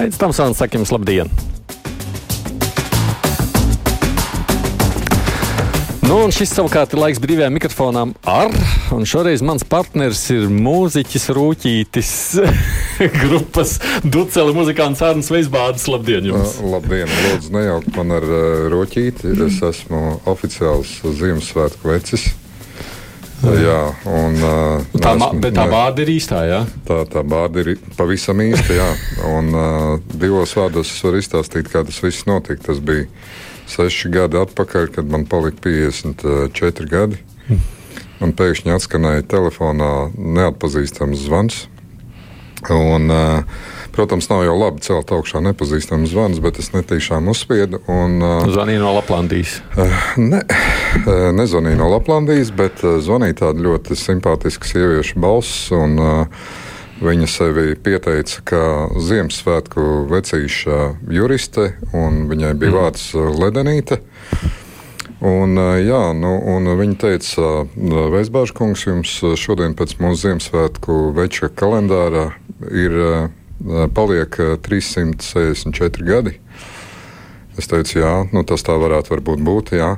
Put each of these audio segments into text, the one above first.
Aizsmeļs Tamsons, sakim, labdien! Nu, un šis savukārt ir laiks brīvajām mikrofonām ar, un šoreiz mans partneris ir mūziķis Rūķītis grupas Duceli muzikants Arns Veisbārdis. Labdien jums! Uh, labdien! Lūdzu, nejaukt man ar uh, Rūķīti. Es esmu oficiāls Ziemassvētku vecis. Uh, jā, un, uh, tā, esmu, bet tā vārda ir īstā, jā? Tā, tā vārda ir pavisam īsta, jā. Un uh, divos vārdos es varu izstāstīt, kā tas viss notika. Tas bija seši gadi atpakaļ, kad man palika 54 gadi. Un pēkšņi atskanēja telefonā neatpazīstams zvans. Un, protams, nav jau labi celt augšā nepazīstams zvans, bet es netīšām uzspiedu. Un, zvanīja no Laplandijas? Ne, nezvanīja no Laplandijas, bet zvanīja tāda ļoti simpātiska sieviešu balss. Un, Viņa sevi pieteica kā Ziemassvētku vecīša juriste, un viņai bija mm. vārds Ledenīte. Un, jā, nu, un viņa teica, Veisbāžkungs, jums šodien pēc mūsu Ziemassvētku veča kalendārā ir paliek 364 gadi. Es teicu, jā, nu, tas tā varētu būt. Jā.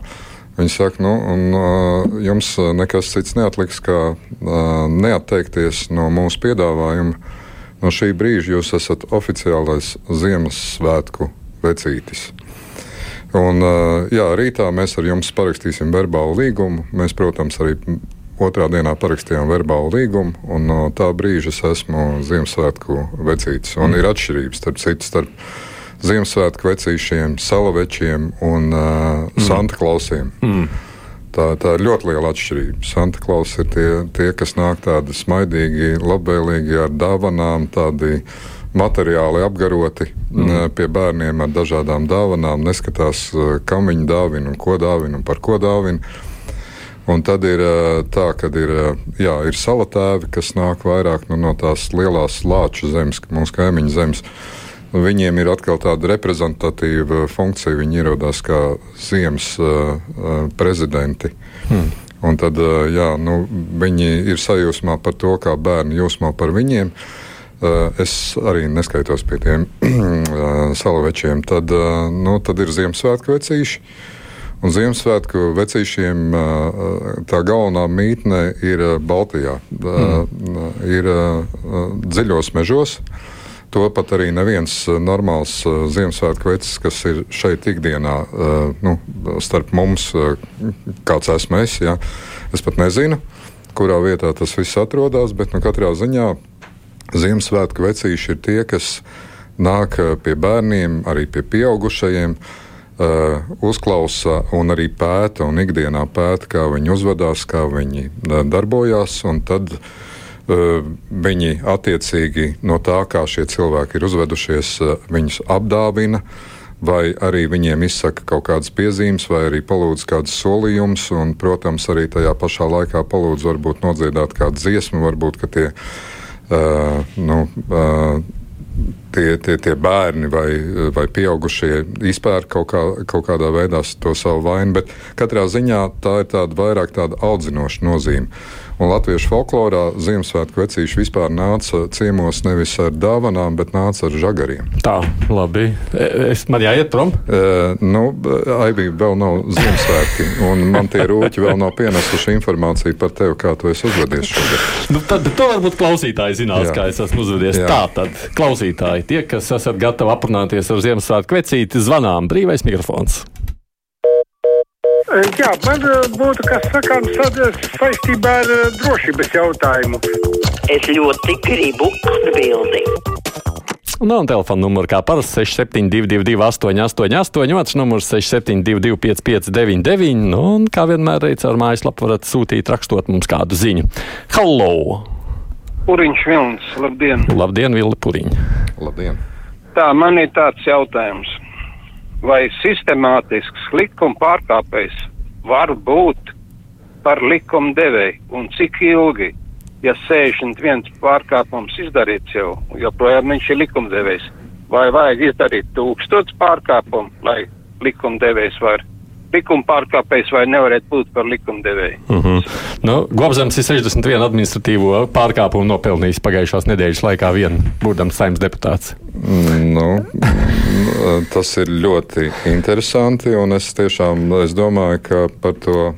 Viņi saka, nu, un, jums nekas cits neatliks, kā neatteikties no mūsu piedāvājuma. No šī brīža jūs esat oficiālais Ziemassvētku vecītis. Un, jā, rītā mēs ar jums parakstīsim verbālu līgumu. Mēs, protams, arī otrā dienā parakstījām verbālu līgumu, un no tā brīža es esmu Ziemassvētku vecītis. Un ir atšķirības starp citu starp Ziemassvētku vecīšiem, salavečiem un uh, mm. Santa Klausiem. Mm. Tā, tā ir ļoti liela atšķirība. Santa Klaus ir tie, tie kas nāk tādi smaidīgi, labvēlīgi ar dāvanām, tādi materiāli apgaroti mm. pie bērniem ar dažādām dāvanām, neskatās, kam viņi dāvina un ko dāvina un par ko dāvina. Un tad ir tā, ka ir, jā, ir salatēvi, kas nāk vairāk nu, no tās lielās lāču zemes, mūsu kaimiņu zemes. Viņiem ir atkal tāda reprezentatīva funkcija. Viņi ierodās kā ziemas uh, prezidenti. Hmm. Un tad jā, nu, viņi ir sajūsmā par to, kā bērni jūsmā par viņiem. Es arī neskaitos pie tiem salavečiem. Tad, nu, tad ir Ziemassvētku vecīši. Un Ziemassvētku vecīšiem tā galvenā mītne ir Baltijā, mm. ir dziļos mežos. To pat arī neviens normāls Ziemassvētku vecs, kas ir šeit ikdienā, nu, starp mums, kāds esmu es, ja, es pat nezinu, kurā vietā tas viss atrodas, bet nu, katrā ziņā Ziemassvētku vecīši ir tie, kas nāk pie bērniem, arī pie pieaugušajiem. Uh, uzklausa un arī pēta, un ikdienā pēta, kā viņi uzvedās, kā viņi darbojās. Tad uh, Viņi attiecīgi no tā, kā šie cilvēki ir uzvedušies, viņus apdāvina. Vai arī viņiem izsaka kaut kādas piezīmes, vai arī palūdz kādus solījumus, un, protams, arī tajā pašā laikā palūdz varbūt nodziedāt kādu dziesmu, varbūt tie, uh, nu, uh, tie, tie, tie bērni vai, vai pieaugušie izpērk kaut, kā, kaut kādā veidā to savu vainu, bet katrā ziņā tā ir tāda vairāk tāda audzinoša nozīme. Un latviešu folklorā Ziemassvētku vecīši vispār nāca ciemos nevis ar dāvanām, bet nāca ar žagariem. Tā, labi. E, es, man jāiet prom? E, nu, Aivija vēl nav Ziemassvētki, un man tie rūķi vēl nav pienesuši informāciju par tevi, kā tu esi uzvedies šogad. nu, tad to varbūt klausītāji zinās, Jā. kā es esmu uzvedies. Jā. Tā tad, klausītāji, tie, kas esat gatavi aprunāties ar Ziemassvētku vecīti, zvanām brīvais mikrofons. Jā, man būtu kas sakāms saistībā ar drošības jautājumu. Es ļoti gribu atbildēt. Un telefona numurs kā parasti 6722, 888, otrs numurs 672, 559, nu, un kā vienmēr arī caur mājaslapu varat sūtīt, rakstot mums kādu ziņu. Hello! Puriņš Vilnis, labdien! Labdien, Vilni Puriņ! Labdien! Tā, man ir tāds jautājums vai sistemātisks likuma pārkāpējs var būt par likuma devēju un cik ilgi, ja 61 pārkāpums izdarīts jau, joprojām viņš ir likumdevējs, vai vajag izdarīt tūkstots pārkāpumu, lai likumdevējs var likuma pārkāpējs vai nevarētu būt par likumdevēju. Uh -huh. nu, Gobzems ir 61 administratīvo pārkāpumu nopelnījis pagājušās nedēļas laikā vien, būdams saimnes deputāts. Nu, tas ir ļoti interesanti, un es tiešām es domāju, ka par to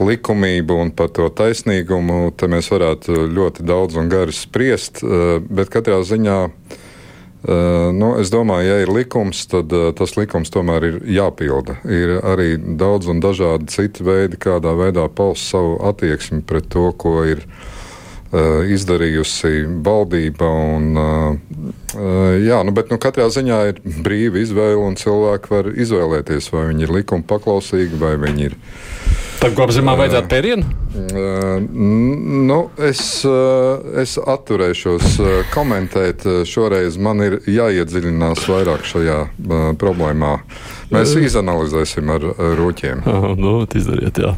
likumību un par to taisnīgumu te mēs varētu ļoti daudz un gari spriest, bet katrā ziņā nu, es domāju, ja ir likums, tad uh, tas likums tomēr ir jāpilda. Ir arī daudz un dažādi citi veidi, kādā veidā paust savu attieksmi pret to, ko ir uh, izdarījusi valdība. Un, jā, nu, bet nu, katrā ziņā ir brīva izvēle, un cilvēki var izvēlēties, vai viņi ir likuma paklausīgi, vai viņi ir Tad kopumā vajadzētu pērienu? Uh, nu, es, uh, es atturēšos uh, komentēt. Šoreiz man ir jāiedziļinās vairāk šajā problēmā. Mēs izanalizēsim ar, rūķiem. Uh, nu, izdariet, jā.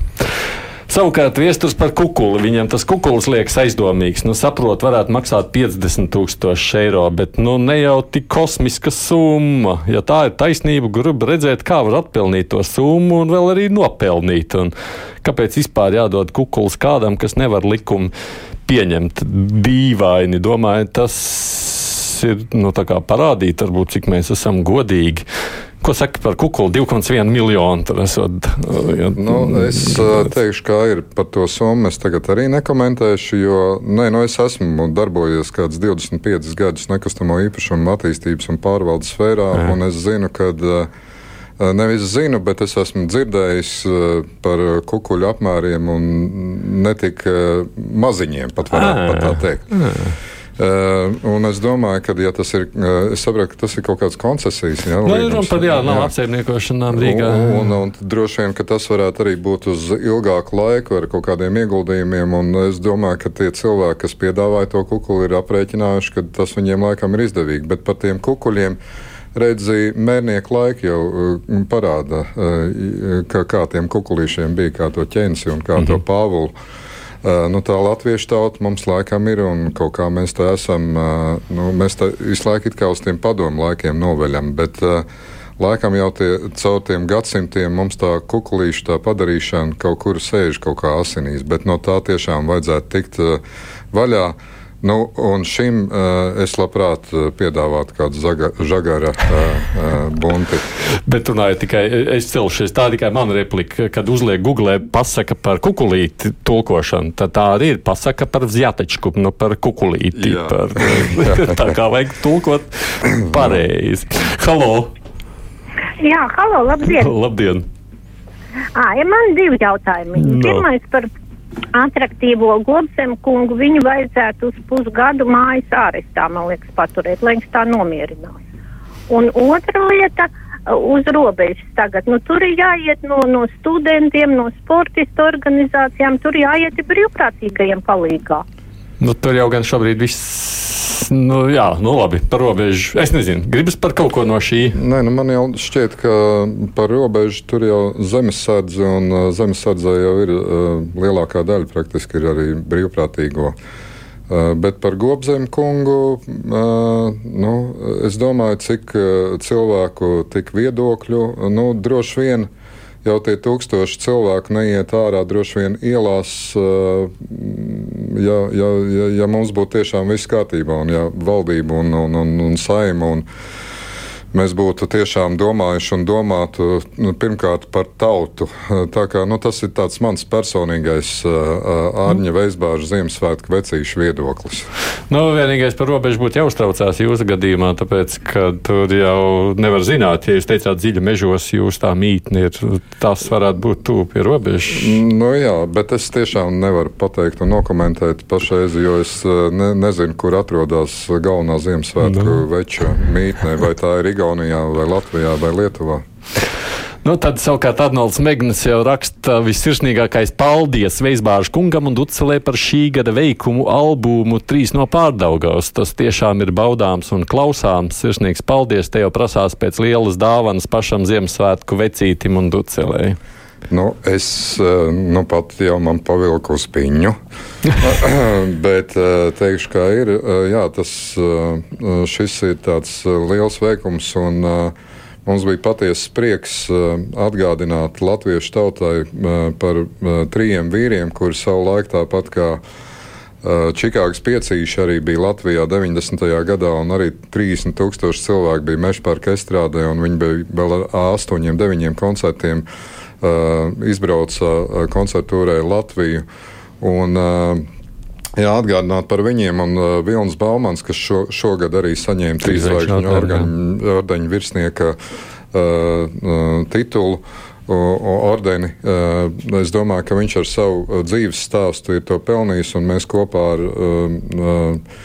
Savukārt viesturs par kukuli. Viņam tas kukulis liekas aizdomīgs. Nu, saprot, varētu maksāt 50 tūkstoši eiro, bet nu, ne jau tik kosmiska summa. Ja tā ir taisnība, gribu redzēt, kā var atpelnīt to summu un vēl arī nopelnīt. Un kāpēc vispār jādod kukulis kādam, kas nevar likumu pieņemt dīvaini? Domāju, tas ir nu, parādīt, varbūt, cik mēs esam godīgi. Ko saka par kukuli 2,1 miljonu? Esot, ja... nu, es teikšu, kā ir par to summu. Es tagad arī nekomentēšu, jo nē, nu, es esmu darbojies kādus 25 gadus nekustamo īpašumu attīstības un pārvaldes sfērā, Jā. un es zinu, ka. Nevis zinu, bet es esmu dzirdējis par kukuļu apmēriem un ne tik maziņiem, pat varētu pat tā teikt. Jā. Uh, un es domāju, ka ja tas ir, uh, es saprotu, ka tas ir kaut kāds koncesijas. Jā, nu, runa par jā, nav apsaimniekošanām Rīgā. Un, un, un, droši vien, ka tas varētu arī būt uz ilgāku laiku ar kaut kādiem ieguldījumiem. Un es domāju, ka tie cilvēki, kas piedāvāja to kukuli, ir aprēķinājuši, ka tas viņiem laikam ir izdevīgi. Bet par tiem kukuļiem redzi, mērnieku laiki jau uh, parāda, ka, kā tiem kukulīšiem bija, kā to ķēnsi un kā mm -hmm. to pāvulu. Nu, tā latviešu tauta mums laikam ir, un kaut kā mēs tā esam, nu, mēs tā visu laiku uz tiem padomu laikiem noveļam. Bet, Laikam jau tie, caur tiem gadsimtiem mums tā kukurūza tā padarīšana kaut kur sēž kaut kā asinīs, bet no tā tiešām vajadzētu tikt vaļā. Uh, Nu, un šim uh, es labprāt eh, piedāvātu kādu zaga, žagara uh, uh, bunti. Bet runājot tikai, es celšies, tā tikai mana replika, kad uzliek Google pasaka par kukulīti tulkošanu, tad tā arī ir pasaka par zjatečku, nu par kukulīti. Jā. Par, tā kā vajag tulkot pareizi. Halo! Jā, halo, labdien! labdien! À, ja man divi jautājumi. No. Pirmais par atraktīvo Globsem kungu viņu vajadzētu uz pusgadu mājas ārestā, man liekas, paturēt, lai viņš tā nomierinās. Un otra lieta uz robežas tagad. Nu, tur ir jāiet no, no studentiem, no sportistu organizācijām, tur jāiet brīvprātīgajiem palīgā. Nu, tur jau gan šobrīd viss, nu, jā, nu labi, par robežu. Es nezinu, gribas par kaut ko no šī. Nē, nu, man jau šķiet, ka par robežu tur jau zemesardze un uh, zemesardzē jau ir uh, lielākā daļa praktiski ir arī brīvprātīgo. Uh, bet par Gobzemu kungu, uh, nu, es domāju, cik cilvēku, tik viedokļu, nu, droši vien uh, jau tie tūkstoši cilvēku neiet ārā droši vien ielās, ja, ja, ja, ja mums būtu tiešām viss kārtībā, un ja valdība un, un, un, un saima. Un, mēs būtu tiešām domājuši un domātu nu, pirmkārt par tautu. Tā kā, nu, tas ir mans personīgais uh, Ārņa Veisbāža Ziemassvētku vecīšu viedoklis. Nu, vienīgais par robežu būtu jāuztraucās jūsu gadījumā, tāpēc, ka tur jau nevar zināt, ja jūs teicāt dziļi mežos, jūs tā mītni ir, tas varētu būt tuvu pie robežas. Nu, jā, bet es tiešām nevaru pateikt un nokomentēt pašreiz, jo es ne, nezinu, kur atrodas galvenā Ziemassvētku nu. veča mītne, vai tā ir Igaunija. Igaunijā, vai Latvijā, vai Lietuvā. Nu, tad savukārt Arnolds Megnis jau raksta visirsnīgākais paldies Veisbāžu kungam un Ducelē par šī gada veikumu albumu Trīs no pārdaugās. Tas tiešām ir baudāms un klausāms. Sirsnīgs paldies, te jau prasās pēc lielas dāvanas pašam Ziemassvētku vecītim un Ducelē. Nu, es nu, pat jau man pavilku uz piņu, bet teikšu, kā ir. Jā, tas, šis ir tāds liels veikums. Un, Mums bija patiesa prieks uh, atgādināt latviešu tautai uh, par uh, trijiem vīriem, kuri savulaik tāpat kā Čikāgas piecīši arī bija Latvijā 90. gadā, un arī 30 tūkstoši cilvēku bija meža parka estrādē, un viņi bija vēl ar 8, 9 koncertiem izbrauca koncertūrē Latviju. Un, Jā, atgādināt par viņiem. Un uh, Vilnis Baumans, kas šo, šogad arī saņēma trīs zvaigžņu ordeņa virsnieka uh, uh, titulu. Ordeni. Es domāju, ka viņš ar savu dzīves stāstu ir to pelnījis, un mēs kopā ar uh,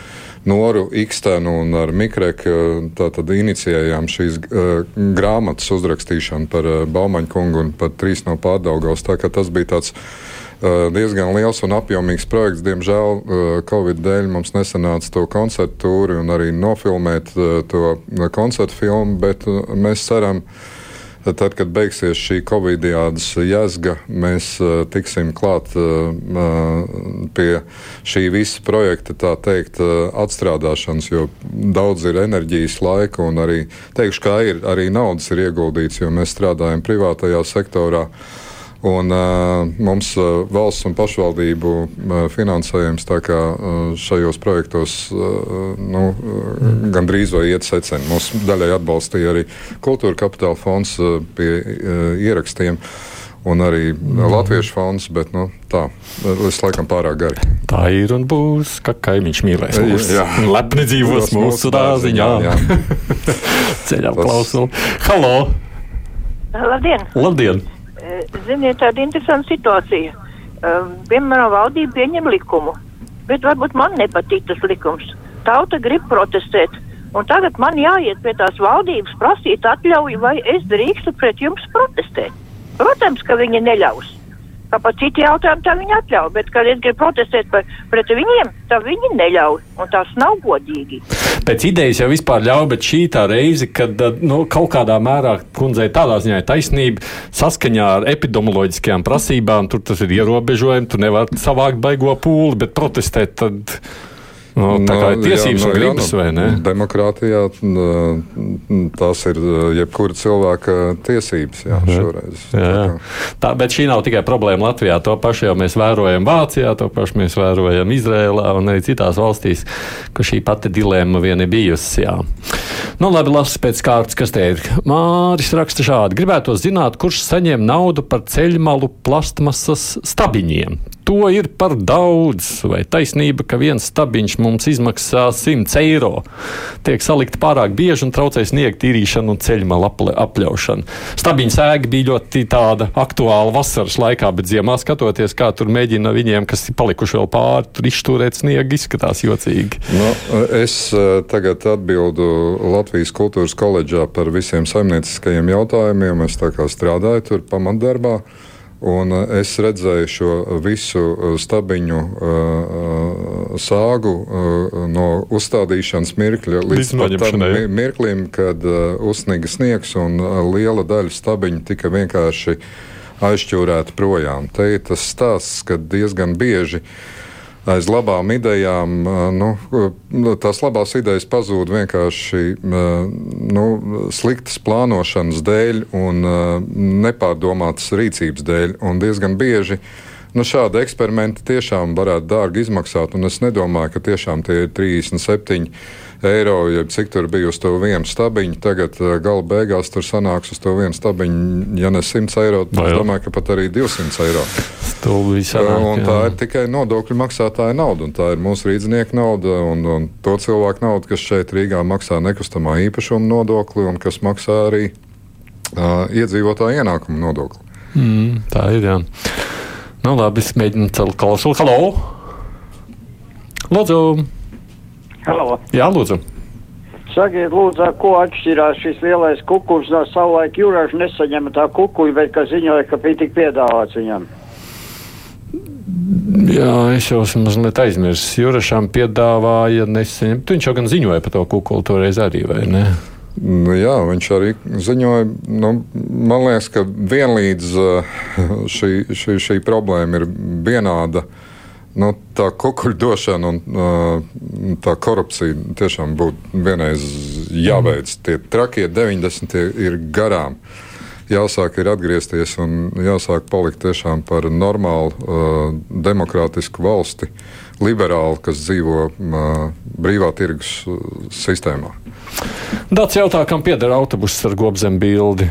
Noru Ikstenu un ar Mikreku tātad inicijējām šīs uh, grāmatas uzrakstīšanu par uh, Baumaņu kungu un par trīs no pārdaugavas. Tā kā tas bija tāds diezgan liels un apjomīgs projekts. Diemžēl Covid dēļ mums nesanāca to koncertu tūri un arī nofilmēt to koncertu filmu, bet mēs ceram, tad, kad beigsies šī Covid-19 jēzga, mēs tiksim klāt pie šī visa projekta, tā teikt, atstrādāšanas, jo daudz ir enerģijas, laika un arī, teikšu, kā ir, arī naudas ir ieguldīts, jo mēs strādājam privātajā sektorā. Un, uh, mums uh, valsts un pašvaldību uh, finansējums kā, uh, šajos projektos uh, nu, uh, gandrīz vai iet seceni. Mums daļai atbalstīja arī Kultūra Kapitāla fonds uh, pie uh, ierakstiem. Un arī mm. Latviešu fonds, bet nu, tā, tas laikam pārāk gari. Tā ir un būs, ka kaimiņš mīlēs mūs. Jā, lepni dzīvos mūsu dārziņā. Ceļā klausulu. Halo! Labdien! Labdien! Ziniet, tāda interesanta situācija. Um, piemēram, valdība pieņem likumu, bet varbūt man nepatīk tas likums. Tauta grib protestēt, un tagad man jāiet pie tās valdības prasīt atļauju, vai es drīkstu pret jums protestēt. Protams, ka viņi neļaus ka par citu jautājumu tā viņi atļauj, bet, kad es gribu protestēt par, pret viņiem, tad viņi neļauj, un tas nav godīgi. Pēc idejas jau vispār ļauj, bet šī tā reize, kad nu, kaut kādā mērā kundzei tādā ziņā ir taisnība, saskaņā ar epidemioloģiskajām prasībām, tur tas ir ierobežojumi, tu nevari savākt baigo pūli, bet protestēt tad. Nu, tā kā ir tiesības jā, nu, un gribas, vai ne? Demokrātijā tās ir jebkura cilvēka tiesības, jā, jā. šoreiz. Jā, jā. Tā, bet šī nav tikai problēma Latvijā. To pašu jau mēs vērojam Vācijā, to pašu mēs vērojam Izrēlā un arī citās valstīs, ka šī pati dilēma vien ir bijusi. Jā. Nu, labi, lasu pēc kārtas, kas te ir. Māris raksta šādi. Gribētu zināt, kurš saņem naudu par ceļmalu plastmasas stabiņiem to ir par daudz. Vai taisnība, ka viens stabiņš mums izmaksā 100 eiro, tiek salikta pārāk bieži un traucē sniegt tīrīšanu un ceļmalu apļaušanu. Stabiņu sēga bija ļoti tāda aktuāla vasaras laikā, bet ziemā skatoties, kā tur mēģina viņiem, kas ir palikuši vēl pāri, tur izturēt sniegu, izskatās jocīgi. Nu, es eh, tagad atbildu Latvijas kultūras koledžā par visiem saimnieciskajiem jautājumiem. Es tā kā strādāju tur pamatdarbā. Un eh, es redzēju šo visu eh, stabiņu uh, sāgu uh, no uzstādīšanas mirkļa līdz tam mirklim, kad uh, uzsniga sniegs un liela daļa stabiņu tika vienkārši aizšķūrēta projām. Te ir tas stāsts, ka diezgan bieži uh, aiz labām idejām, nu, tās labās idejas pazūd vienkārši nu, sliktas plānošanas dēļ un nepārdomātas rīcības dēļ. Un diezgan bieži nu, šādi eksperimenti tiešām varētu dārgi izmaksāt, un es nedomāju, ka tiešām tie ir 37 eiro, jeb cik tur bija uz to vienu stabiņu. Tagad uh, gala beigās tur sanāks uz to vienu stabiņu, ja ne 100 eiro, tad es domāju, ka pat arī 200 eiro. Sanāk, un tā jā. ir tikai nodokļu maksātāja nauda, un tā ir mūsu rīznieku nauda un, un to cilvēku nauda, kas šeit Rīgā maksā nekustamā īpašuma nodokli un kas maksā arī uh, iedzīvotāju ienākumu nodokli. Mm, tā ir. Jā. Nu, labi, es mēģinu celt klausuli. Halo! Lūdzu! Halo. Jā, lūdzu. Sakiet, lūdzu, ko atšķirās šis lielais kukuļs no savulaik jūraža nesaņema tā kukuļa, bet ka ziņoja, ka bija tik piedāvāts viņam. Jā, es jau esmu mazliet aizmirsis. Jurašām piedāvāja nesaņemt. Viņš jau gan ziņoja par to kukuli toreiz arī, vai ne? Nu, jā, viņš arī ziņoja. Nu, man liekas, ka vienlīdz uh, šī, šī, šī problēma ir vienāda. Uh, nu, tā kukuļdošana un uh, tā korupcija tiešām būtu vienreiz jābeidz. Tie trakie 90 ir garām. Jāsāk ir atgriezties un jāsāk palikt tiešām par normālu, uh, demokrātisku valsti, liberālu, kas dzīvo uh, brīvā tirgus uh, sistēmā. Dāts jautā, kam pieder autobuss ar gobzem bildi.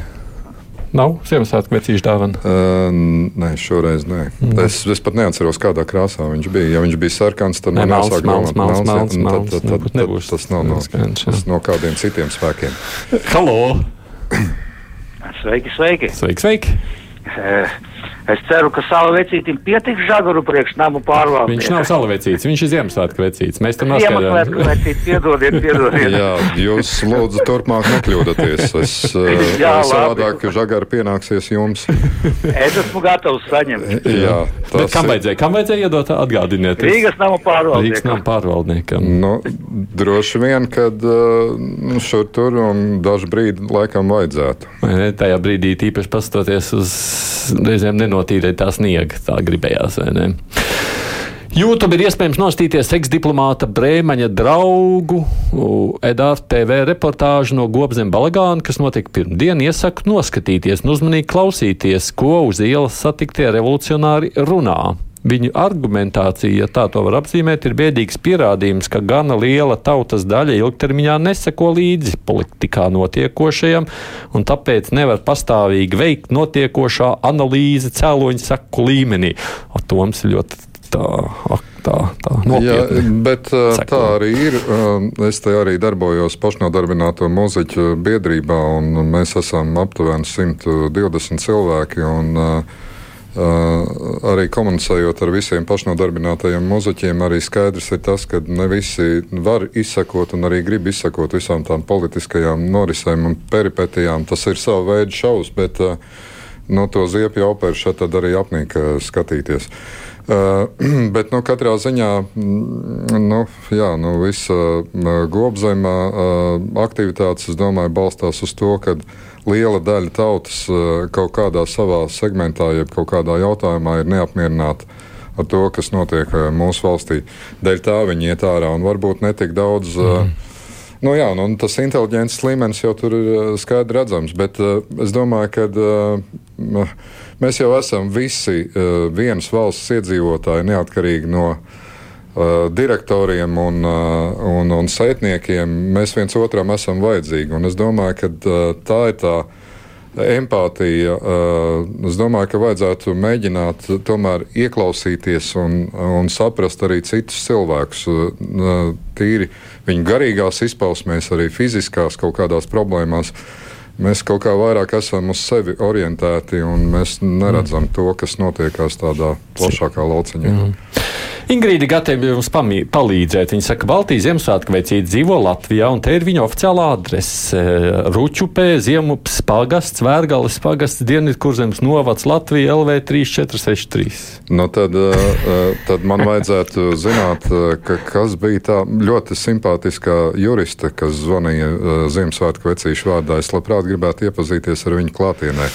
Nav Ziemassvētku vecīšu dāvana. Uh, nē, šoreiz nē. Mm. Es, es pat neatceros, kādā krāsā viņš bija. Ja viņš bija sarkans, tad man jāsāk domāt, Tas nav no, tas no kādiem citiem spēkiem. Halo! Sveiki, sveiki! Sveiki, sveiki! Eh, Es ceru, ka savu vecītim pietiks žagaru priekš namu pārvaldnieku. Viņš nav salavecīts, viņš ir Ziemassvētku vecīts. Mēs tam Ziemassvētku noskaidrojam. vecīt, piedodiet, piedodiet. Jā, jūs lūdzu turpmāk nekļūdaties. Es uh, Jā, labi. savādāk žagari pienāksies jums. Es esmu gatavs saņemt. Jā, Bet kam vajadzēja? Kam vajadzēja iedot atgādiniet? Rīgas namu Rīgas pārvaldnieku. nav pārvaldniekam. Nu, droši vien, kad uh, nu, šur tur un dažu brīdi laikam vajadzētu. Vai ne? Tajā brīdī tīpaši pastoties uz reizēm nenotīrēt tā sniega, tā gribējās, vai ne? YouTube ir iespējams nostīties eksdiplomāta Brēmaņa draugu Edāra TV reportāžu no Gobzem Balagāna, kas notika pirmdien. Iesaku noskatīties un uzmanīgi klausīties, ko uz ielas satiktie revolucionāri runā. Viņu argumentācija, ja tā to var apzīmēt, ir biedīgs pierādījums, ka gana liela tautas daļa ilgtermiņā neseko līdzi politikā notiekošajam, un tāpēc nevar pastāvīgi veikt notiekošā analīze cēloņu saku līmenī. Atoms ir ļoti tā, tā, tā Jā, nopietni. bet uh, Seko. tā arī ir. Es te arī darbojos pašnodarbināto muzeķu biedrībā, un mēs esam aptuveni 120 cilvēki. Un, Uh, arī komunicējot ar visiem pašnodarbinātajiem muzeķiem, arī skaidrs ir tas, ka ne visi var izsekot un arī grib izsekot visām tām politiskajām norisēm un peripetijām. Tas ir sava veida šausmas, bet uh, no to ziepju operu šeit tad arī apnīk uh, skatīties. Uh, bet nu, katrā ziņā mm, nu, jā, nu, visa gobzemā uh, aktivitātes, es domāju, balstās uz to, ka liela daļa tautas uh, kaut kādā savā segmentā, jeb kaut kādā jautājumā ir neapmierināta ar to, kas notiek uh, mūsu valstī. Dēļ tā viņi iet ārā un varbūt netik daudz. Uh, Nu, jā, nu, tas inteliģents līmenis jau tur ir skaidri redzams, bet uh, es domāju, ka uh, mēs jau esam visi uh, vienas valsts iedzīvotāji, neatkarīgi no uh, direktoriem un, uh, un, un saitniekiem. Mēs viens otram esam vajadzīgi, un es domāju, ka uh, tā ir tā empātija. Es domāju, ka vajadzētu mēģināt tomēr ieklausīties un, un saprast arī citus cilvēkus. Tīri viņu garīgās izpausmēs, arī fiziskās kaut kādās problēmās. Mēs kaut kā vairāk esam uz sevi orientēti, un mēs neredzam to, kas notiekās tādā plašākā lauciņā. Mm. Ingrīda gatava jums palīdzēt. Viņa saka, ka Baltijas Ziemassvētku veicīte dzīvo Latvijā, un te ir viņa oficiālā adrese. Ručupē, Ziemups, pagasts, Vērgalis, pagasts, Dienvidkurzemes novads Latvija LV 3463. Nu, tad, uh, tad man vajadzētu zināt, uh, ka, kas bija tā ļoti simpātiskā juriste, kas zvanīja Ziemassvētku vecīšu vārdā. Es labprāt gribētu iepazīties ar viņu klātienē.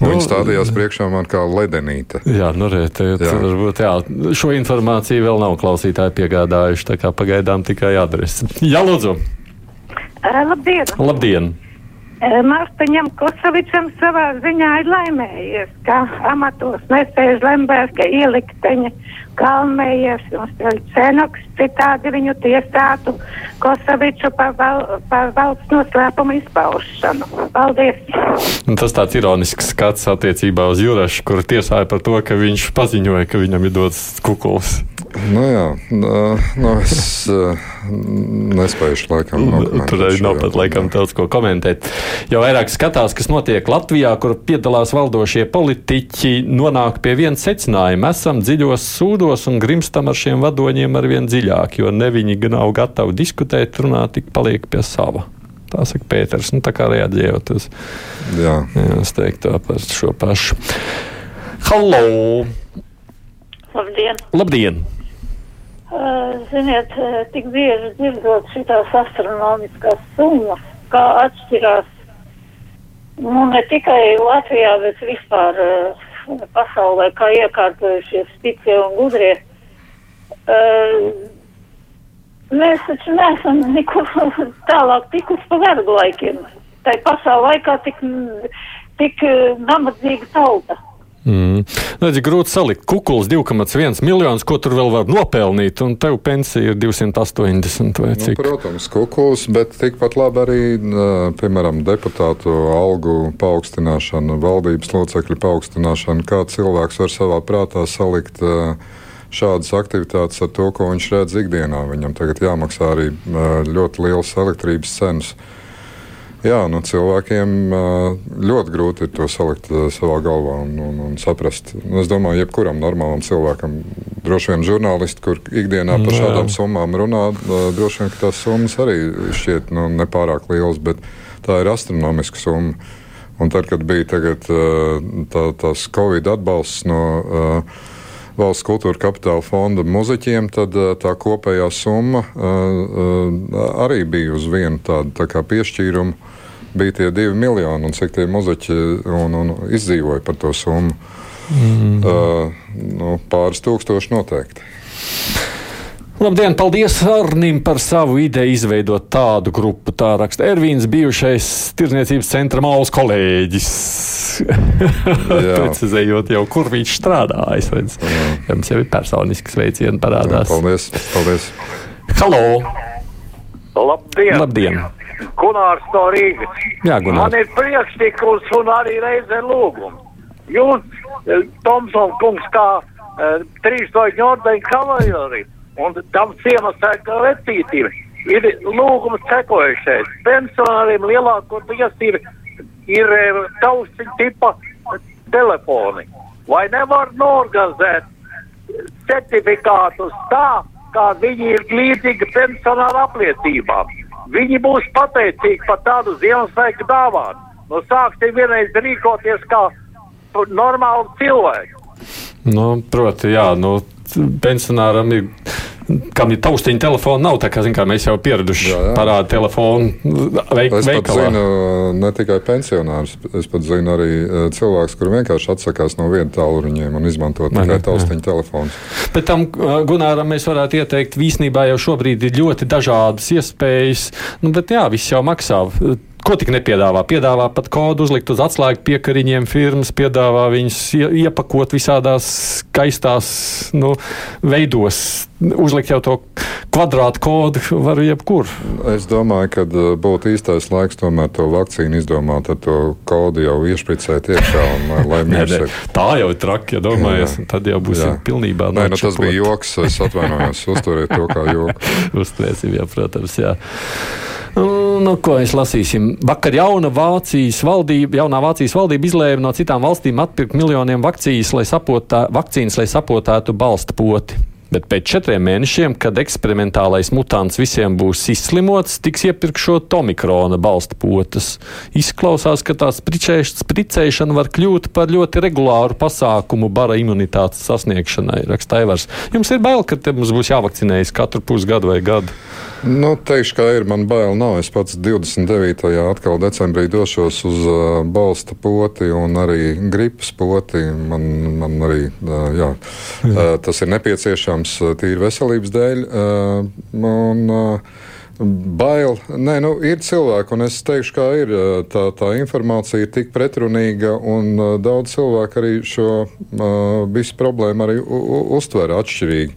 Nu, Viņa stādījās priekšā man kā ledenīte. Jā, nu, re, te, Jā. varbūt, jā, šo informāciju vēl nav klausītāji piegādājuši, tā kā pagaidām tikai adrese. Jā, lūdzu, Uh, labdien! labdien! Uh, Mārtiņam Kosovičam savā ziņā ir laimējies, ka amatos nesēž Lemberga ielikteņa kalmējies un Cenoks citādi viņu tiesātu Kosoviču par, val, par valsts noslēpumu izpaušanu. Paldies! Tas tāds ironisks skats attiecībā uz Jurašu, kur tiesāja par to, ka viņš paziņoja, ka viņam ir dots kukuls. Nu, jā, nu, es nespēju laikam nokomentēt Tur arī nav pat laikam daudz ko komentēt. Jo vairāk skatās, kas notiek Latvijā, kur piedalās valdošie politiķi, nonāk pie viena secinājuma. Esam dziļos sūdos un grimstam ar šiem vadoņiem ar vien dziļāk, jo ne viņi gan nav gatavi diskutēt, runāt, tik paliek pie sava. Tā saka Pēters, nu tā kā reaģējot uz, Jā. jā, es teiktu tā par šo pašu. Halo! Labdien! Labdien! Uh, ziniet, uh, tik bieži dzirdot šitās astronomiskās summas, kā atšķirās nu, ne tikai Latvijā, bet vispār uh, pasaulē, kā iekārtojušies spicie un gudrie. Uh, mēs taču neesam nekur tālāk tikuši pa vergu laikiem. Tā pašā laikā tik, tik eh, nabadzīga tauta. Mm. Redzi, grūti salikt. Kukuls 2,1 miljonus, ko tur vēl var nopelnīt, un tev pensija ir 280 vai Nu, cik. protams, kukuls, bet tikpat labi arī, piemēram, deputātu algu paaugstināšana, valdības locekļu paaugstināšana. Kā cilvēks var savā prātā salikt šādas aktivitātes ar to, ko viņš redz ikdienā? Viņam tagad jāmaksā arī ļoti liels elektrības cenas. Jā, nu, cilvēkiem ļoti grūti ir to salikt savā galvā un, un, un saprast. Nu, Es domāju, jebkuram normālam cilvēkam, droši vien žurnālisti, kur ikdienā par Jā. šādām summām runā, droši vien tās summas arī šķiet nu, nepārāk lielas, bet tā ir astronomiska summa. Un tad, kad bija tagad, tā, tās Covid atbalsts no uh, Valsts kultūra kapitāla fonda muzeķiem, tad ā, tā kopējā summa ā, ā, arī bija uz vienu tādu tā piešķīrumu. Bija tie divi miljoni, un cik tie muzeķi un, un izdzīvoja par to summu. Mm. Uh, nu, pāris tūkstoši noteikti. Labdien, paldies Arnim par savu ideju izveidot tādu grupu. Tā raksta Ervīns, bijušais tirdzniecības centra mākslas kolēģis. Precizējot jau, kur viņš strādājas. redz. Jums jau ir personisks veiciens parādās. Paldies! paldies. Halo! Labdien! Labdien! Gunārs no Rīgas. Jā, Gunār. Man ir priekšlikums un arī reizē lūgums. Jūs, eh, Tomson kungs, kā uh, trīsdoņu ordeņu kavaleri un tam ciemasēka vecītība, ir lūgums sekojušais. Pensionāriem lielākoties ir, ir eh, taustiņa tipa telefoni. Vai nevar norganizēt certifikātus tā, kā viņi ir līdzīgi pensionāra apliecībām? Viņi būs pateicīgi par tādu Ziemassvētku dāvānu. Nu, sāksim vienreiz rīkoties kā normāli cilvēki. Nu, proti, jā, nu, pensionāram ir. Kam ir taustiņa telefona, nav tā kā, zin, kā mēs jau pieraduši parāda telefonu veik, Es pat veikalā. zinu ne tikai pensionārus, es pat zinu arī eh, cilvēkus, kuriem vienkārši atsakās no viena tālruņiem un izmanto tikai taustiņa telefons. Bet tam uh, Gunāram mēs varētu ieteikt, īsnībā jau šobrīd ir ļoti dažādas iespējas. Nu, bet jā, viss jau maksā. Ko tik nepiedāvā? Piedāvā pat kodu uzlikt uz atslēgu piekariņiem, firmas piedāvā viņus ie- iepakot visādās skaistās nu, veidos. Uzlikt jau to kvadrātu kodu var jebkur. Es domāju, ka eh, būtu īstais laiks tomēr to vakcīnu izdomāt, ar to kodu jau iešpricēt iekšā un eh, Nē, nē, tā jau ir traki, ja domājies. Tad jau būsim Jā. pilnībā Nē, nu, tas bija joks. Es atvainojos, uzturiet to kā joku. Uzturēsim, jā, protams. Jā. Nu, ko mēs lasīsim? Vakar jauna Vācijas valdība, jaunā Vācijas valdība izlēma no citām valstīm atpirkt miljoniem vakcijas, lai sapotā, vakcīnas, lai sapotētu balsta poti. Bet pēc četriem mēnešiem, kad eksperimentālais mutants visiem būs izslimots, tiks iepirkšot omikrona balsta potas. Izklausās, ka tā spricēš- spricēšana var kļūt par ļoti regulāru pasākumu bara imunitātes sasniegšanai, raksta Aivars. Jums ir bail, ka te mums būs jāvakcinējas katru pusgadu vai gadu? Nu, teikšu, kā ir. Man bail nav. Es pats 29. atkal decembrī došos uz uh, balsta poti un arī gripas poti. Man, man arī uh, jā, uh, tas ir nepieciešams uh, tīri veselības dēļ. Uh, un, uh, Bail. Nē, nu, ir cilvēki, un es teikšu, kā ir. uh, Tā, tā informācija ir tik pretrunīga, un uh, daudz cilvēku arī šo uh, visu problēmu arī uztver atšķirīgi.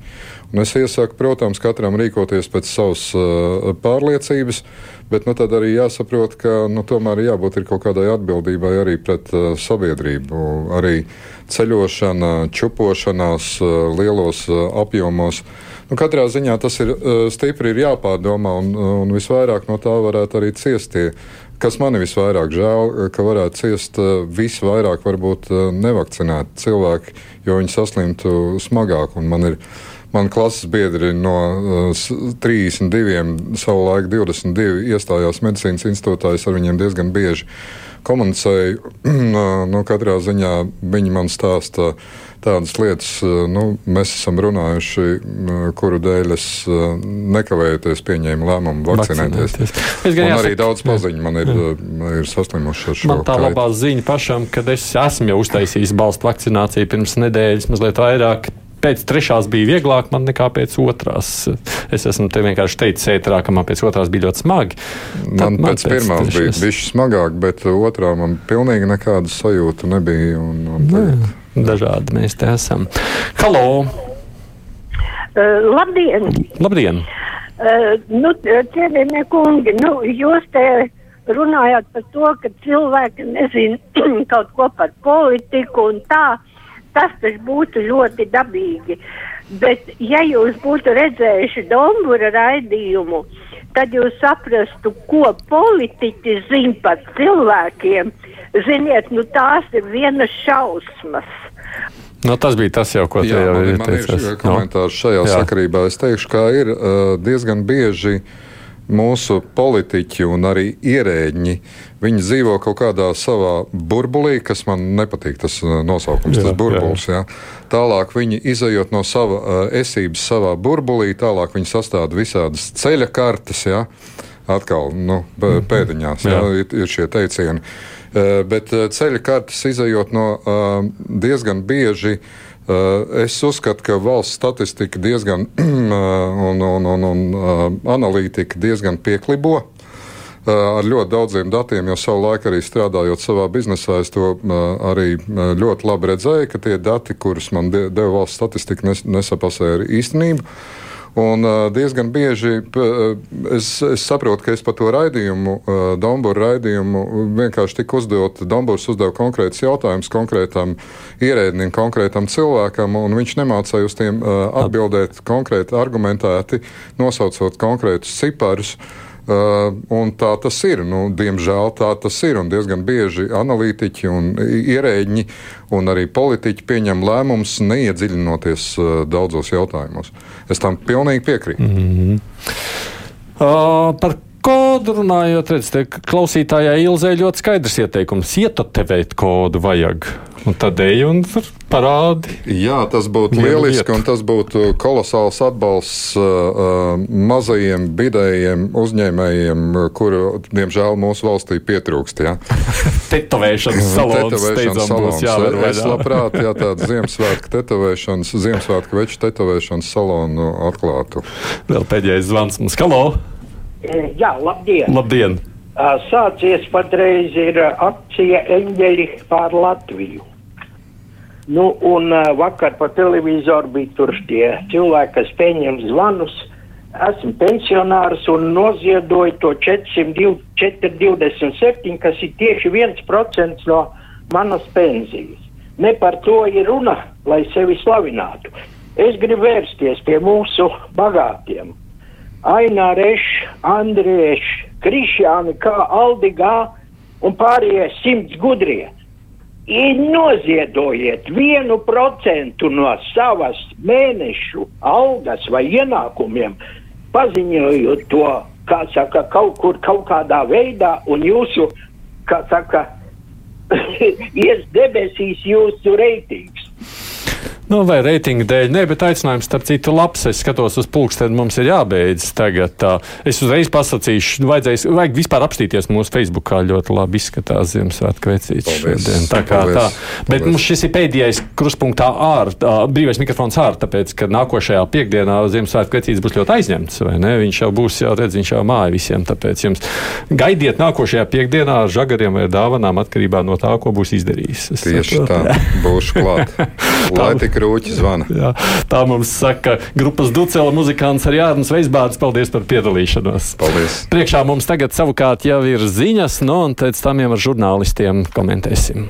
Un es iesaku, protams, katram rīkoties pēc savas uh, pārliecības, bet nu, tad arī jāsaprot, ka nu, tomēr jābūt kaut kādai atbildībai arī pret uh, sabiedrību. Arī ceļošana, čupošanās uh, lielos uh, apjomos. Nu, katrā ziņā tas ir uh, stipri ir jāpārdomā, un, un visvairāk no tā varētu arī ciest tie. Kas man visvairāk žēl, ka varētu ciest visvairāk varbūt nevakcinēti cilvēki, jo viņi saslimtu smagāk. Un Man ir Man klases biedri no uh, s- 32, savulaik 22 iestājās medicīnas institūtā. Es ar viņiem diezgan bieži komunicēju. Nu, katrā ziņā viņi man stāsta tādas lietas, uh, nu, mēs esam runājuši, uh, kuru dēļ es nekavējoties pieņēmu lēmumu vakcinēties. Vakcinēties. Es gan jāsaka- arī daudz paziņu man ir, uh, ir saslimuši ar šo Man tā kaitu. labā ziņa pašam, kad es esmu jau uztaisījis balstu vakcināciju pirms nedēļas, mazliet vairāk. Pēc trešās bija vieglāk man nekā pēc otrās. Es esmu te vienkārši teicis, ētrā, ka man pēc otrās bija ļoti smagi. Man, man pēc, pēc pirmās trešās... bija bišķi smagāk, bet otrā man pilnīgi nekāda sajūta nebija. Un, un tagad... Nē, dažādi mēs te esam. Halo! Uh, labdien! Labdien! Uh, nu, cienījamie kungi, nu, jūs te runājāt par to, ka cilvēki nezina kaut ko par politiku un tā. Tas taču būtu ļoti dabīgi. Bet, ja jūs būtu redzējuši Dombura raidījumu, tad jūs saprastu, ko politiķi zina par cilvēkiem. Ziniet, nu tās ir vienas šausmas. Nu, tas bija tas, jau, ko jā, jau man, man ir komentārs šajā jā. sakarībā. Es teikšu, ka ir uh, diezgan bieži mūsu politiķi un arī ierēģi. Viņi dzīvo kaut kādā savā burbulī, kas man nepatīk. Tas nosaukums, jā, tas burbulis. Jā. Jā. Tālāk viņi izējot no sava uh, esības savā burbulī, tālāk viņi sastāv visādas ceļa kartes. Jā. Atkal nu, pēdiņās jā. Jā, ir, ir šie teicieni. Uh, bet ceļa kartes izējot no diezgan bieži. Es uzskatu, ka valsts statistika diezgan un, un, un, un analītika diezgan pieklibo ar ļoti daudziem datiem, jo savu laiku arī strādājot savā biznesā, es to arī ļoti labi redzēju, ka tie dati, kurus man deva valsts statistika, nesapasēja ar īstenību. Un diezgan bieži es, es saprotu, ka es par to raidījumu, Dombūra raidījumu, vienkārši tika uzdot, Dombūrs uzdeva konkrētus jautājumus konkrētam ierēdnim, konkrētam cilvēkam, un viņš nemācīja uz tiem atbildēt konkrēti, argumentēti, nosaucot konkrētus ciparus. Uh, tā tas ir. Nu, diemžēl tā tas ir. Un diezgan bieži analītiķi un ierēģi un arī politiķi pieņem lēmumus neiedziļinoties uh, daudzos jautājumos. Es tam pilnīgi piekrītu. Mm -hmm. uh, par kodu runājot, redziet, klausītājai Ilzē ļoti skaidrs ieteikums. Ietotevēt kodu vajag. Un tad ej un parādi. Jā, tas būtu lieliski, vietu. un tas būtu kolosāls atbalsts uh, uh, mazajiem, vidējiem uzņēmējiem, kuru, diemžēl, mūsu valstī pietrūkst. Ja? tetovēšanas salons. tetovēšanas salons. Jā, es labprāt, ja tādu Ziemassvētku tetovēšanas, Ziemassvētku veču tetovēšanas salonu atklātu. Vēl pēdējais zvans mums. Halo! Jā, labdien! Labdien! Sācies patreiz ir akcija Eņģeļi pār Latviju. Nu, un vakar pa televizoru bija tur tie cilvēki, kas pieņem zvanus. Esmu pensionārs un noziedoju to 427, kas ir tieši 1% no manas pensijas. Ne par to ir runa, lai sevi slavinātu. Es gribu vērsties pie mūsu bagātiem. Aina Reša, Andrieša, Krišjāni, kā Aldigā un pārējie simts gudrie noziedojiet vienu procentu no savas mēnešu algas vai ienākumiem, paziņojot to, kā saka, kaut kur, kaut kādā veidā, un jūsu, kā saka, ies debesīs jūsu reitings. Nu, vai reitinga dēļ, nē, bet aicinājums, starp citu, labs. Es skatos uz pulksteni, mums ir jābeidz tagad. Tā. Es uzreiz pasakīšu, vajadzēs, vajag vispār apstīties mūsu Facebookā. Ļoti labi izskatās Ziemassvētku vecītis šodien. Tā kā paldies, tā. Bet paldies. mums šis ir pēdējais kruspunktā ārā, brīvais mikrofons ārā, tāpēc, ka nākošajā piekdienā Ziemassvētku vecītis būs ļoti aizņemts, vai ne? Viņš jau būs, jau redz, viņš jau māja visiem, tāpēc jums gaidiet nākošajā piekdienā ar žagariem vai dāvanām atkarībā no tā, ko būs izdarījis. Es Tieši saprotu. tā, būšu klāt. Lai tik krūķi zvana. Jā, tā mums saka grupas Ducela muzikants ar Jārnas Veisbārds. Paldies par piedalīšanos. Paldies. Priekšā mums tagad savukārt jau ir ziņas, nu, un pēc tam jau ar žurnālistiem komentēsim.